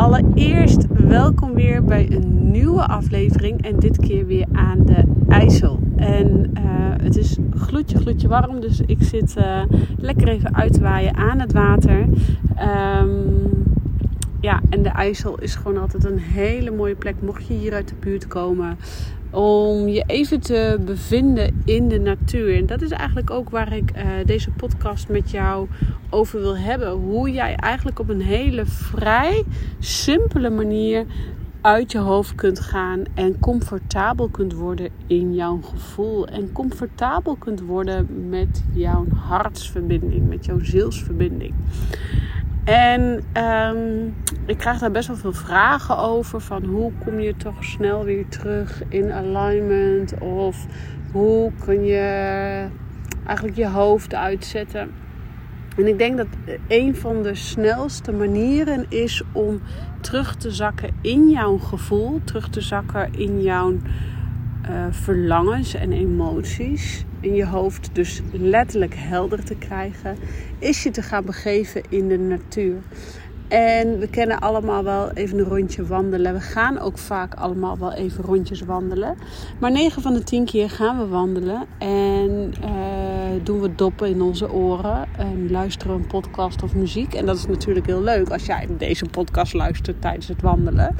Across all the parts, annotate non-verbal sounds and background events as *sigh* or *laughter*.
Allereerst welkom weer bij een nieuwe aflevering en dit keer weer aan de IJssel. En uh, het is gloedje, gloedje warm, dus ik zit uh, lekker even uit te waaien aan het water. Um, ja, en de IJssel is gewoon altijd een hele mooie plek, mocht je hier uit de buurt komen om je even te bevinden in de natuur. En dat is eigenlijk ook waar ik uh, deze podcast met jou over wil hebben. Hoe jij eigenlijk op een hele vrij simpele manier uit je hoofd kunt gaan en comfortabel kunt worden in jouw gevoel. En comfortabel kunt worden met jouw hartsverbinding, met jouw zielsverbinding. En um, ik krijg daar best wel veel vragen over. Van hoe kom je toch snel weer terug in alignment? Of hoe kun je eigenlijk je hoofd uitzetten? En ik denk dat een van de snelste manieren is om terug te zakken in jouw gevoel, terug te zakken in jouw uh, verlangens en emoties. In je hoofd dus letterlijk helder te krijgen, is je te gaan begeven in de natuur. En we kennen allemaal wel even een rondje wandelen. We gaan ook vaak allemaal wel even rondjes wandelen. Maar 9 van de 10 keer gaan we wandelen. En uh, doen we doppen in onze oren. En luisteren een podcast of muziek. En dat is natuurlijk heel leuk als jij deze podcast luistert tijdens het wandelen.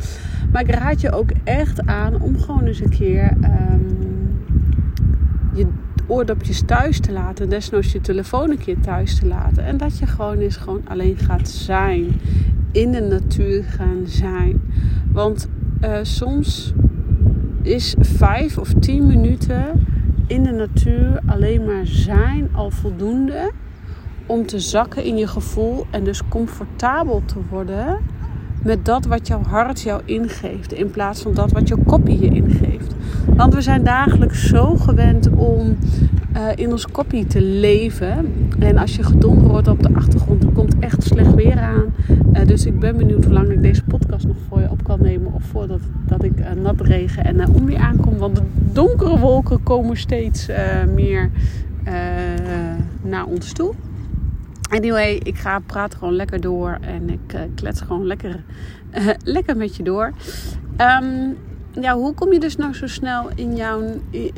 Maar ik raad je ook echt aan om gewoon eens een keer um, je oordopjes thuis te laten. Desnoods je telefoon een keer thuis te laten. En dat je gewoon eens gewoon alleen gaat zijn. In de natuur gaan zijn. Want uh, soms is vijf of tien minuten in de natuur alleen maar zijn al voldoende om te zakken in je gevoel en dus comfortabel te worden met dat wat jouw hart jou ingeeft, in plaats van dat wat jouw kopie je ingeeft. Want we zijn dagelijks zo gewend om uh, in ons kopie te leven. En als je gedonder wordt op de achtergrond, dan komt echt slecht weer aan. Uh, dus ik ben benieuwd hoe lang ik deze podcast nog voor je op kan nemen. Of voordat dat ik uh, nat regen en onweer aankom. Want de donkere wolken komen steeds meer naar ons toe. Anyway, ik ga praten gewoon lekker door en ik uh, klets gewoon lekker, uh, *laughs* lekker met je door. Um, ja, hoe kom je dus nou zo snel in, jouw,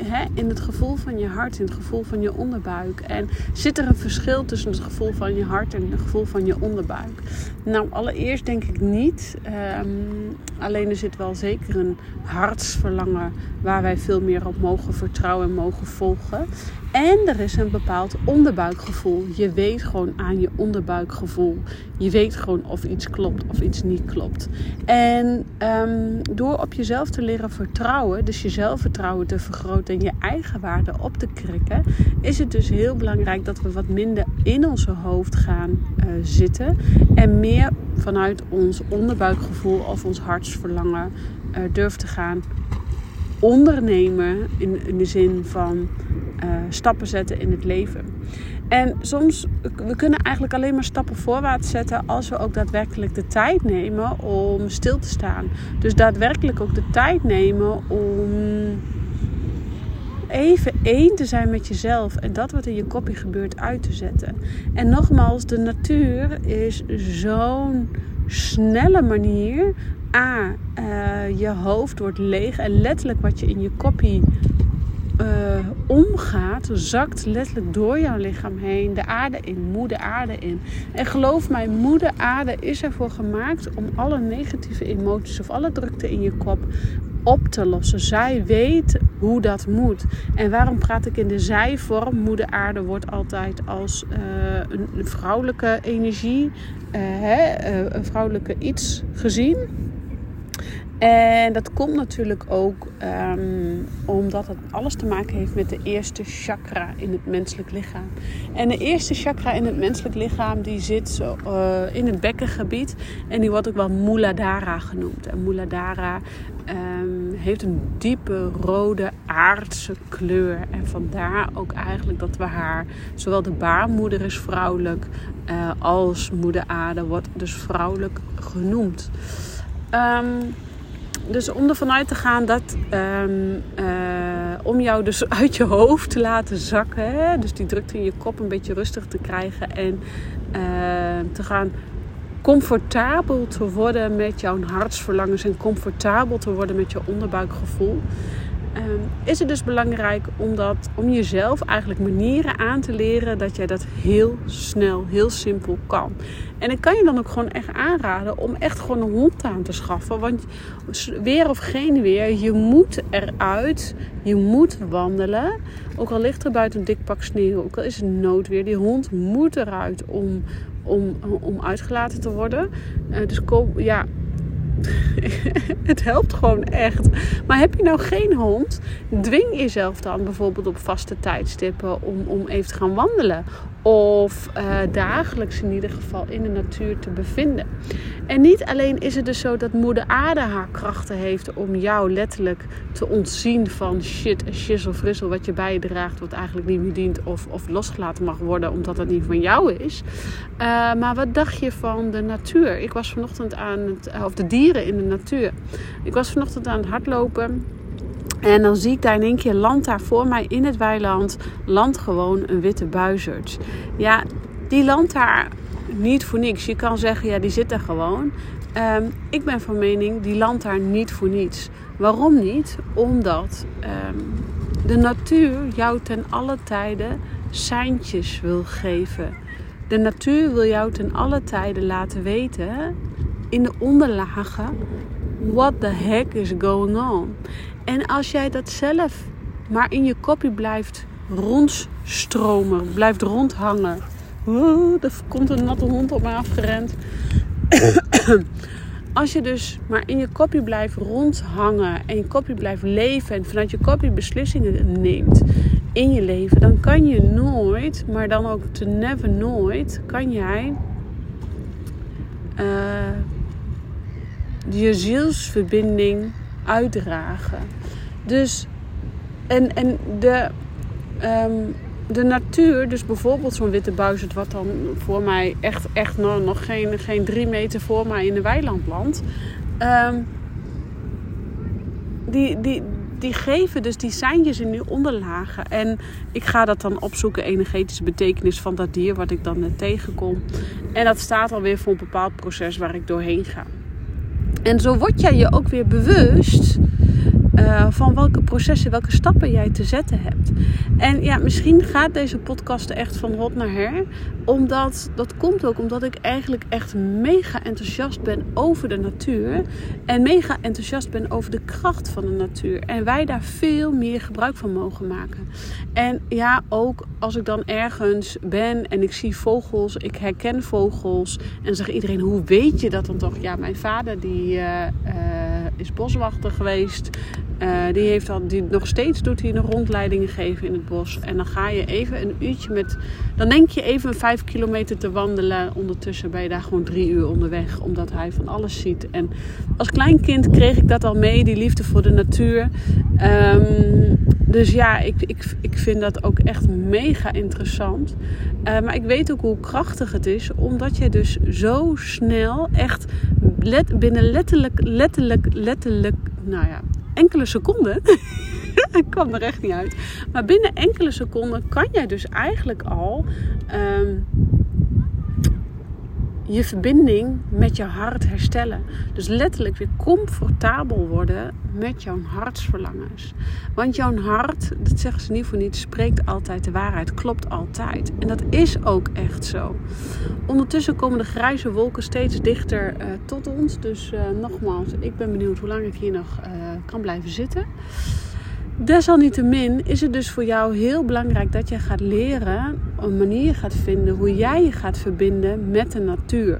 hè, in het gevoel van je hart, in het gevoel van je onderbuik? En zit er een verschil tussen het gevoel van je hart en het gevoel van je onderbuik? Nou, allereerst denk ik niet. Um, alleen er zit wel zeker een hartsverlangen waar wij veel meer op mogen vertrouwen en mogen volgen. En er is een bepaald onderbuikgevoel. Je weet gewoon aan je onderbuikgevoel. Je weet gewoon of iets klopt of iets niet klopt. En um, door op jezelf te leren vertrouwen, dus je zelfvertrouwen te vergroten en je eigen waarde op te krikken, is het dus heel belangrijk dat we wat minder in onze hoofd gaan uh, zitten en meer vanuit ons onderbuikgevoel of ons hartsverlangen uh, durven te gaan ondernemen in de zin van uh, stappen zetten in het leven. En soms, we kunnen eigenlijk alleen maar stappen voorwaarts zetten als we ook daadwerkelijk de tijd nemen om stil te staan. Dus daadwerkelijk ook de tijd nemen om even één te zijn met jezelf en dat wat in je kopje gebeurt uit te zetten. En nogmaals, de natuur is zo'n snelle manier. A, uh, je hoofd wordt leeg en letterlijk wat je in je kopie uh, omgaat, zakt letterlijk door jouw lichaam heen de aarde in, moeder aarde in. En geloof mij, moeder aarde is ervoor gemaakt om alle negatieve emoties of alle drukte in je kop op te lossen. Zij weet hoe dat moet. En waarom praat ik in de zijvorm? Moeder aarde wordt altijd als uh, een vrouwelijke energie, uh, hè, een vrouwelijke iets gezien. En dat komt natuurlijk ook um, omdat het alles te maken heeft met de eerste chakra in het menselijk lichaam. En de eerste chakra in het menselijk lichaam die zit zo, uh, in het bekkengebied. En die wordt ook wel Muladhara genoemd. En Muladhara um, heeft een diepe rode aardse kleur. En vandaar ook eigenlijk dat we haar, zowel de baarmoeder is vrouwelijk uh, als moeder aarde wordt dus vrouwelijk genoemd. Um, dus om ervan uit te gaan dat um, uh, om jou dus *laughs* uit je hoofd te laten zakken, hè? dus die drukte in je kop een beetje rustig te krijgen en uh, te gaan comfortabel te worden met jouw hartsverlangens en comfortabel te worden met je onderbuikgevoel. Um, is het dus belangrijk om, dat, om jezelf eigenlijk manieren aan te leren dat jij dat heel snel, heel simpel kan. En ik kan je dan ook gewoon echt aanraden om echt gewoon een hond aan te schaffen. Want weer of geen weer, je moet eruit, je moet wandelen. Ook al ligt er buiten een dik pak sneeuw, ook al is het noodweer, die hond moet eruit om, om, om uitgelaten te worden. Uh, dus koop, ja, *laughs* het helpt gewoon echt. Maar heb je nou geen hond, dwing jezelf dan bijvoorbeeld op vaste tijdstippen om, om even te gaan wandelen. Of uh, dagelijks in ieder geval in de natuur te bevinden. En niet alleen is het dus zo dat moeder aarde haar krachten heeft om jou letterlijk te ontzien van shit en shizzle frissel wat je bij je draagt, wat eigenlijk niet meer dient of, of losgelaten mag worden omdat het niet van jou is. Uh, maar wat dacht je van de natuur? Ik was vanochtend aan het, of de dieren in de natuur. Ik was vanochtend aan het hardlopen. En dan zie ik daar in één keer land daar voor mij in het weiland. Land gewoon een witte buizerd. Ja, die land daar niet voor niks. Je kan zeggen, ja, die zit er gewoon. Um, ik ben van mening, die land daar niet voor niets. Waarom niet? Omdat um, de natuur jou ten alle tijden seintjes wil geven. De natuur wil jou ten alle tijden laten weten in de onderlagen what the heck is going on. En als jij dat zelf maar in je kopje blijft rondstromen, blijft rondhangen. Oh, er komt een natte hond op mij afgerend. *coughs* Als je dus maar in je kopje blijft rondhangen en je kopje blijft leven en vanuit je kopje beslissingen neemt in je leven, dan kan je nooit, maar dan ook te never nooit, kan jij uh, je zielsverbinding uitdragen. Dus, en, en de, um, de natuur, dus bijvoorbeeld zo'n witte buizerd, wat dan voor mij echt, echt nog, nog geen, geen drie meter voor mij in de weiland landt. Um, die, die, die geven dus die seintjes in die onderlagen. En ik ga dat dan opzoeken, energetische betekenis van dat dier, wat ik dan net tegenkom. En dat staat alweer voor een bepaald proces waar ik doorheen ga. En zo word jij je ook weer bewust uh, van welke processen, welke stappen jij te zetten hebt. En ja, misschien gaat deze podcast echt van hot naar her. Omdat, dat komt ook omdat ik eigenlijk echt mega enthousiast ben over de natuur. En mega enthousiast ben over de kracht van de natuur. En wij daar veel meer gebruik van mogen maken. En ja, ook als ik dan ergens ben en ik zie vogels, ik herken vogels. En zeg iedereen, hoe weet je dat dan toch? Ja, mijn vader die... Uh, uh, is boswachter geweest. Uh, die heeft al, die nog steeds doet hij nog rondleidingen geven in het bos. En dan ga je even een uurtje met. Dan denk je even vijf kilometer te wandelen. Ondertussen ben je daar gewoon drie uur onderweg. Omdat hij van alles ziet. En als klein kind kreeg ik dat al mee, die liefde voor de natuur. Um, dus ja, ik, ik, ik vind dat ook echt mega interessant. Uh, maar ik weet ook hoe krachtig het is. Omdat je dus zo snel echt let, binnen letterlijk, letterlijk, letterlijk. Nou ja, enkele seconden. *laughs* ik kwam er echt niet uit. Maar binnen enkele seconden kan jij dus eigenlijk al. Um, je verbinding met je hart herstellen. Dus letterlijk weer comfortabel worden met jouw hartsverlangens. Want jouw hart, dat zeggen ze niet voor niet, spreekt altijd de waarheid, klopt altijd. En dat is ook echt zo. Ondertussen komen de grijze wolken steeds dichter uh, tot ons. Dus uh, nogmaals, ik ben benieuwd hoe lang ik hier nog uh, kan blijven zitten. Desalniettemin is het dus voor jou heel belangrijk dat je gaat leren, een manier gaat vinden hoe jij je gaat verbinden met de natuur.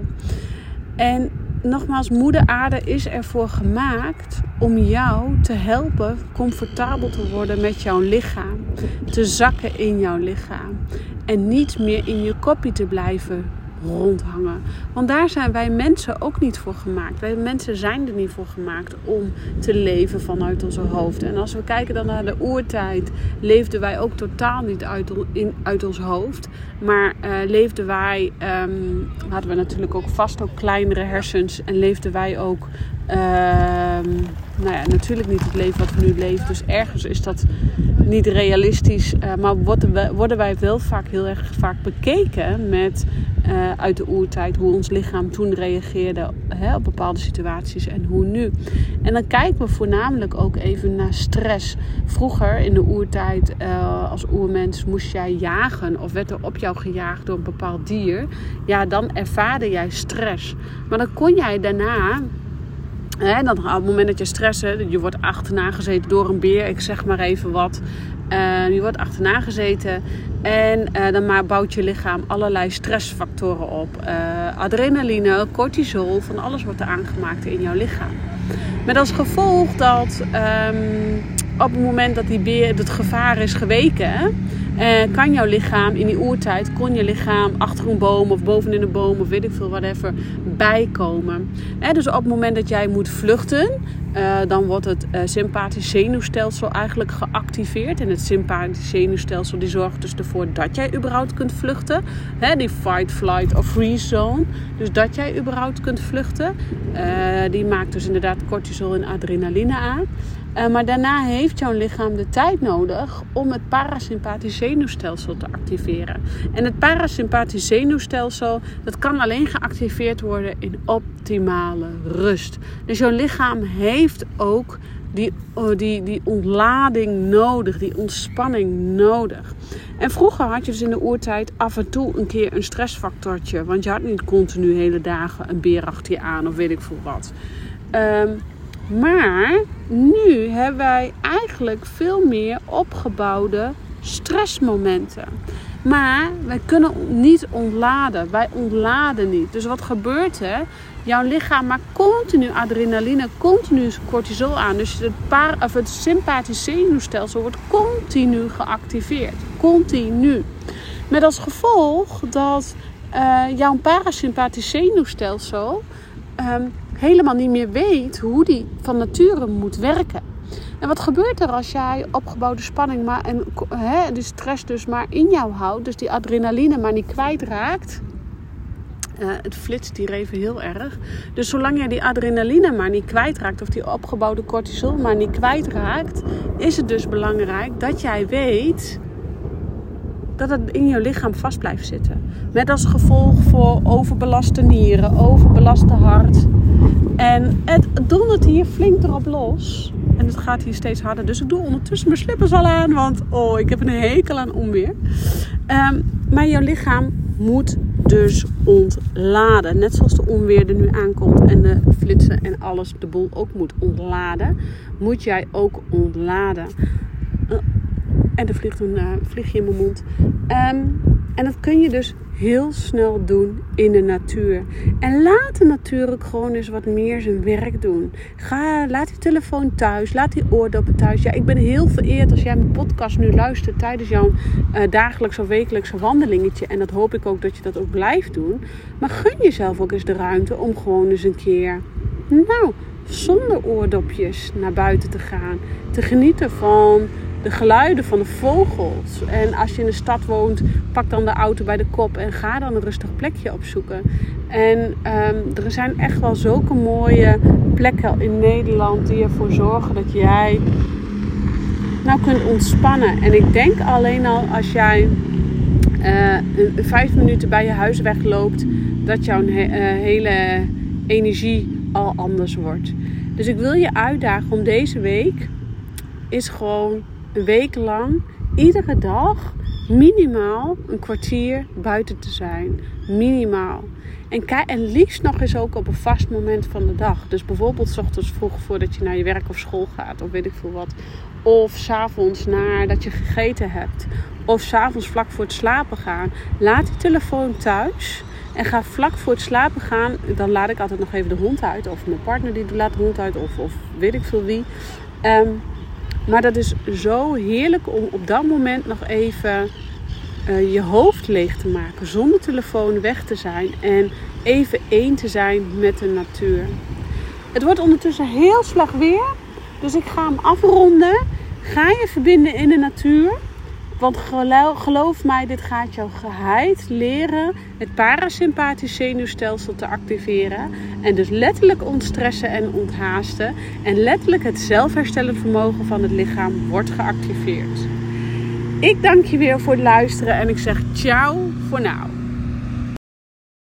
En nogmaals, Moeder Aarde is ervoor gemaakt om jou te helpen comfortabel te worden met jouw lichaam. Te zakken in jouw lichaam. En niet meer in je kopje te blijven rondhangen. Want daar zijn wij mensen ook niet voor gemaakt. Wij mensen zijn er niet voor gemaakt om te leven vanuit onze hoofd. En als we kijken dan naar de oertijd, leefden wij ook totaal niet uit, in, uit ons hoofd. Maar uh, leefden wij, um, hadden we natuurlijk ook vast ook kleinere hersens. En leefden wij ook uh, nou ja, natuurlijk niet het leven wat we nu leven. Dus ergens is dat niet realistisch. Uh, maar worden, worden wij wel vaak heel erg vaak bekeken met uh, uit de oertijd hoe ons lichaam toen reageerde hè, op bepaalde situaties en hoe nu. En dan kijken we voornamelijk ook even naar stress. Vroeger in de oertijd uh, als oermens moest jij jagen of werd er op jou gejaagd door een bepaald dier. Ja, dan ervaarde jij stress. Maar dan kon jij daarna He, dan, op het moment dat je stress hebt, je wordt achterna gezeten door een beer, ik zeg maar even wat. Uh, je wordt achterna gezeten en uh, dan bouwt je lichaam allerlei stressfactoren op. Uh, adrenaline, cortisol, van alles wordt er aangemaakt in jouw lichaam. Met als gevolg dat um, op het moment dat die beer, het gevaar is geweken, uh, kan jouw lichaam in die oertijd, kon je lichaam achter een boom of bovenin een boom of weet ik veel, whatever, bijkomen. dus op het moment dat jij moet vluchten, uh, dan wordt het sympathisch zenuwstelsel eigenlijk geactiveerd. En het sympathisch zenuwstelsel die zorgt dus ervoor dat jij überhaupt kunt vluchten. Die fight, flight of freeze zone. Dus dat jij überhaupt kunt vluchten. Die maakt dus inderdaad cortisol en adrenaline aan. Uh, maar daarna heeft jouw lichaam de tijd nodig om het parasympathisch zenuwstelsel te activeren. En het parasympathisch zenuwstelsel dat kan alleen geactiveerd worden in optimale rust. Dus jouw lichaam heeft ook die, oh, die, die ontlading nodig, die ontspanning nodig. En vroeger had je dus in de oertijd af en toe een keer een stressfactortje. Want je had niet continu hele dagen een beer achter je aan of weet ik veel wat. Um, maar nu hebben wij eigenlijk veel meer opgebouwde stressmomenten. Maar wij kunnen niet ontladen. Wij ontladen niet. Dus wat gebeurt er? Jouw lichaam maakt continu adrenaline, continu cortisol aan. Dus het, paar, of het sympathisch zenuwstelsel wordt continu geactiveerd. Continu. Met als gevolg dat uh, jouw parasympathisch zenuwstelsel um, helemaal niet meer weet hoe die van nature moet werken. En wat gebeurt er als jij opgebouwde spanning maar, en hè, de stress dus maar in jou houdt, dus die adrenaline maar niet kwijtraakt? Uh, het flitst hier even heel erg. Dus zolang jij die adrenaline maar niet kwijtraakt, of die opgebouwde cortisol maar niet kwijtraakt, is het dus belangrijk dat jij weet dat het in je lichaam vast blijft zitten. Met als gevolg voor overbelaste nieren, overbelaste hart. En het dondert hier flink erop los. En het gaat hier steeds harder. Dus ik doe ondertussen mijn slippers al aan. Want oh, ik heb een hekel aan onweer. Um, maar jouw lichaam moet dus ontladen. Net zoals de onweer er nu aankomt en de flitsen en alles, de boel ook moet ontladen. Moet jij ook ontladen. En er vliegt een uh, vliegje in mijn mond. Um, en dat kun je dus heel snel doen in de natuur. En laat de natuur ook gewoon eens wat meer zijn werk doen. Ga, laat die telefoon thuis, laat die oordoppen thuis. Ja, ik ben heel vereerd als jij mijn podcast nu luistert tijdens jouw uh, dagelijks of wekelijkse wandelingetje. En dat hoop ik ook dat je dat ook blijft doen. Maar gun jezelf ook eens de ruimte om gewoon eens een keer, nou, zonder oordopjes naar buiten te gaan. Te genieten van de geluiden van de vogels. En als je in de stad woont, pak dan de auto bij de kop en ga dan een rustig plekje opzoeken. En um, er zijn echt wel zulke mooie plekken in Nederland die ervoor zorgen dat jij nou kunt ontspannen. En ik denk alleen al als jij uh, vijf minuten bij je huis wegloopt dat jouw hele energie al anders wordt. Dus ik wil je uitdagen om deze week is gewoon een week lang iedere dag minimaal een kwartier buiten te zijn. Minimaal. En, en liefst nog eens ook op een vast moment van de dag. Dus bijvoorbeeld s ochtends vroeg voordat je naar je werk of school gaat. Of weet ik veel wat. Of s'avonds nadat je gegeten hebt. Of s'avonds vlak voor het slapen gaan. Laat die telefoon thuis. En ga vlak voor het slapen gaan. Dan laat ik altijd nog even de hond uit. Of mijn partner die laat de hond uit. Of, of weet ik veel wie. Um, maar dat is zo heerlijk om op dat moment nog even uh, je hoofd leeg te maken. Zonder telefoon weg te zijn. En even één te zijn met de natuur. Het wordt ondertussen heel slag weer. Dus ik ga hem afronden. Ga je verbinden in de natuur. Want geloof mij, dit gaat jou geheid leren het parasympathisch zenuwstelsel te activeren. En dus letterlijk ontstressen en onthaasten. En letterlijk het zelfherstellend vermogen van het lichaam wordt geactiveerd. Ik dank je weer voor het luisteren en ik zeg ciao voor nu.